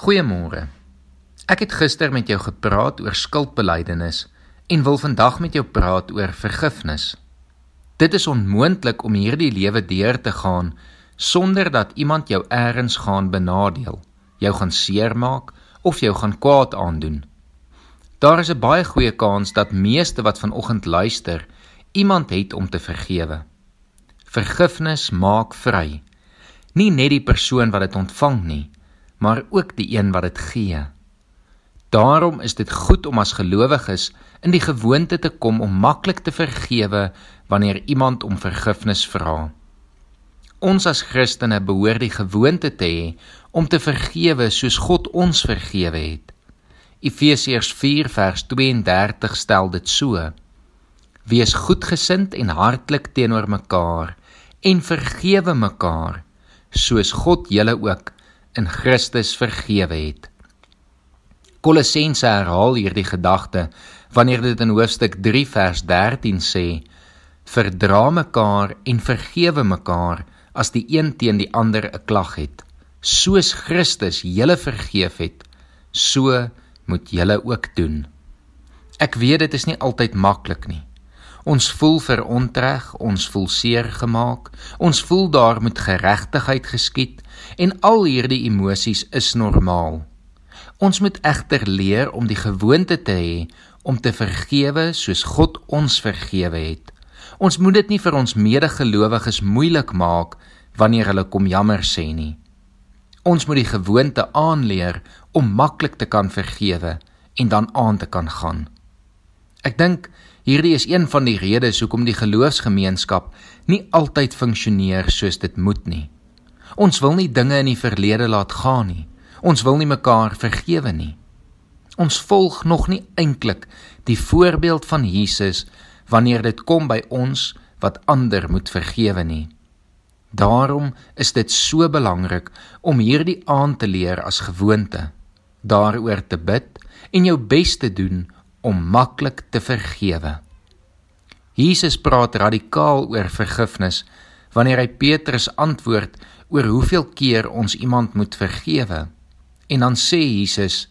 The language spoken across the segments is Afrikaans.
Goeiemôre. Ek het gister met jou gepraat oor skuldbelydenis en wil vandag met jou praat oor vergifnis. Dit is onmoontlik om hierdie lewe deur te gaan sonder dat iemand jou eers gaan benadeel, jou gaan seermaak of jou gaan kwaad aandoen. Daar is 'n baie goeie kans dat meeste wat vanoggend luister, iemand het om te vergewe. Vergifnis maak vry. Nie net die persoon wat dit ontvang nie, maar ook die een wat dit gee. Daarom is dit goed om as gelowiges in die gewoonte te kom om maklik te vergewe wanneer iemand om vergifnis vra. Ons as Christene behoort die gewoonte te hê om te vergewe soos God ons vergewe het. Efesiërs 4 vers 32 stel dit so: Wees goedgesind en hartlik teenoor mekaar en vergewe mekaar soos God julle ook in Christus vergewe het. Kolossense herhaal hierdie gedagte wanneer dit in hoofstuk 3 vers 13 sê: Verdra mekaar en vergewe mekaar as die een teen die ander 'n klag het, soos Christus julle vergeef het, so moet julle ook doen. Ek weet dit is nie altyd maklik nie. Ons voel verontreg, ons voel seer gemaak, ons voel daar moet geregtigheid geskied en al hierdie emosies is normaal. Ons moet egter leer om die gewoonte te hê om te vergewe soos God ons vergewe het. Ons moet dit nie vir ons medegelowiges moeilik maak wanneer hulle kom jammer sê nie. Ons moet die gewoonte aanleer om maklik te kan vergewe en dan aan te kan gaan. Ek dink hierdie is een van die redes hoekom die geloofsgemeenskap nie altyd funksioneer soos dit moet nie. Ons wil nie dinge in die verlede laat gaan nie. Ons wil nie mekaar vergewe nie. Ons volg nog nie eintlik die voorbeeld van Jesus wanneer dit kom by ons wat ander moet vergewe nie. Daarom is dit so belangrik om hierdie aan te leer as gewoonte, daaroor te bid en jou bes te doen om maklik te vergewe. Jesus praat radikaal oor vergifnis wanneer hy Petrus antwoord oor hoeveel keer ons iemand moet vergewe. En dan sê Jesus: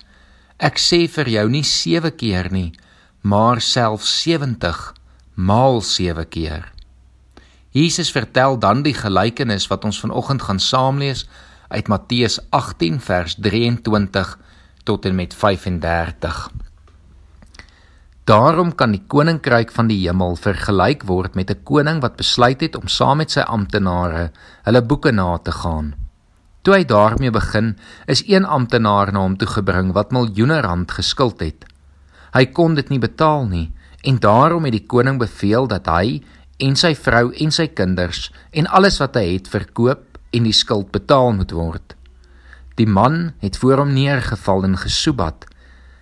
Ek sê vir jou nie 7 keer nie, maar selfs 70 maal 7 keer. Jesus vertel dan die gelykenis wat ons vanoggend gaan saamlees uit Matteus 18 vers 23 tot en met 35. Daarom kan die koninkryk van die hemel vergelyk word met 'n koning wat besluit het om saam met sy amptenare hulle boeke na te gaan. Toe hy daarmee begin, is een amptenaar na hom toe gebring wat miljoene rand geskuld het. Hy kon dit nie betaal nie en daarom het die koning beveel dat hy en sy vrou en sy kinders en alles wat hy het verkoop en die skuld betaal moet word. Die man het voor hom neergeval en gesoebat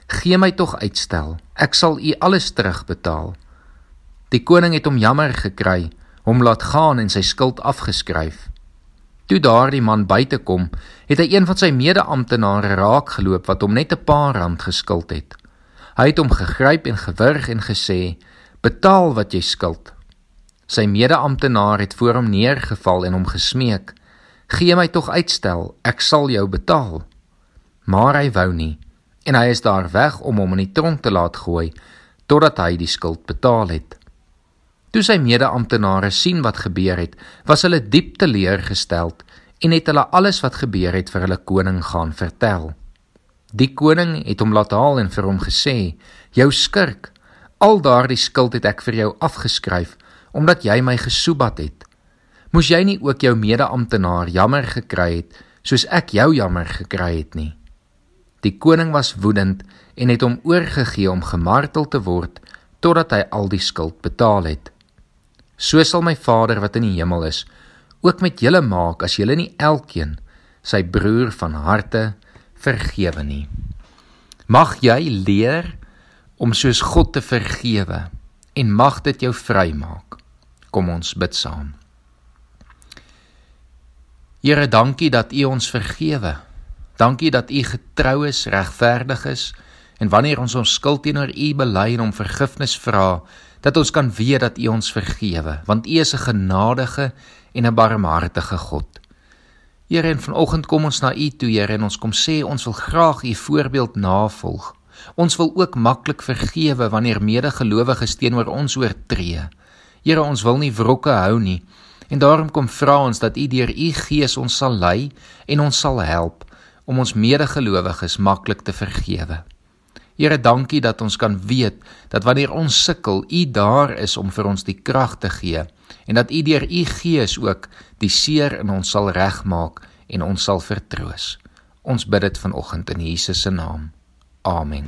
Gee my tog uitstel. Ek sal u alles terugbetaal. Die koning het hom jammer gekry, hom laat gaan en sy skuld afgeskryf. Toe daardie man buite kom, het hy een van sy mede-amptenare raakgeloop wat hom net 'n paar rand geskuld het. Hy het hom gegryp en gewurg en gesê: "Betaal wat jy skuld." Sy mede-amptenaar het voor hom neergeval en hom gesmeek: "Gee my tog uitstel, ek sal jou betaal." Maar hy wou nie en hy is daar weg om hom in die tronk te laat gooi totdat hy die skuld betaal het. Toe sy mede-amptenare sien wat gebeur het, was hulle diep teleurgesteld en het hulle alles wat gebeur het vir hulle koning gaan vertel. Die koning het hom laat haal en vir hom gesê: "Jou skurk, al daardie skuld het ek vir jou afgeskryf omdat jy my gesoebat het. Moes jy nie ook jou mede-amptenaar jammer gekry het soos ek jou jammer gekry het nie?" Die koning was woedend en het hom oorgegee om gemartel te word totdat hy al die skuld betaal het. So sal my Vader wat in die hemel is ook met julle maak as julle nie elkeen sy broer van harte vergewe nie. Mag jy leer om soos God te vergewe en mag dit jou vrymaak. Kom ons bid saam. Here, dankie dat U ons vergewe Dankie dat U getrou is, regverdig is en wanneer ons ons skuld teenoor U bely en om vergifnis vra, dat ons kan weet dat U ons vergewe, want U is 'n genadige en 'n barmhartige God. Here, en vanoggend kom ons na U toe, Here, en ons kom sê ons wil graag U voorbeeld navolg. Ons wil ook maklik vergewe wanneer medegelowiges teenoor ons oortree. Here, ons wil nie wrokke hou nie. En daarom kom vra ons dat U deur U Gees ons sal lei en ons sal help om ons medegelowiges maklik te vergewe. Here, dankie dat ons kan weet dat wanneer ons sukkel, U daar is om vir ons die krag te gee en dat U deur U Gees ook die seer in ons sal regmaak en ons sal vertroos. Ons bid dit vanoggend in Jesus se naam. Amen.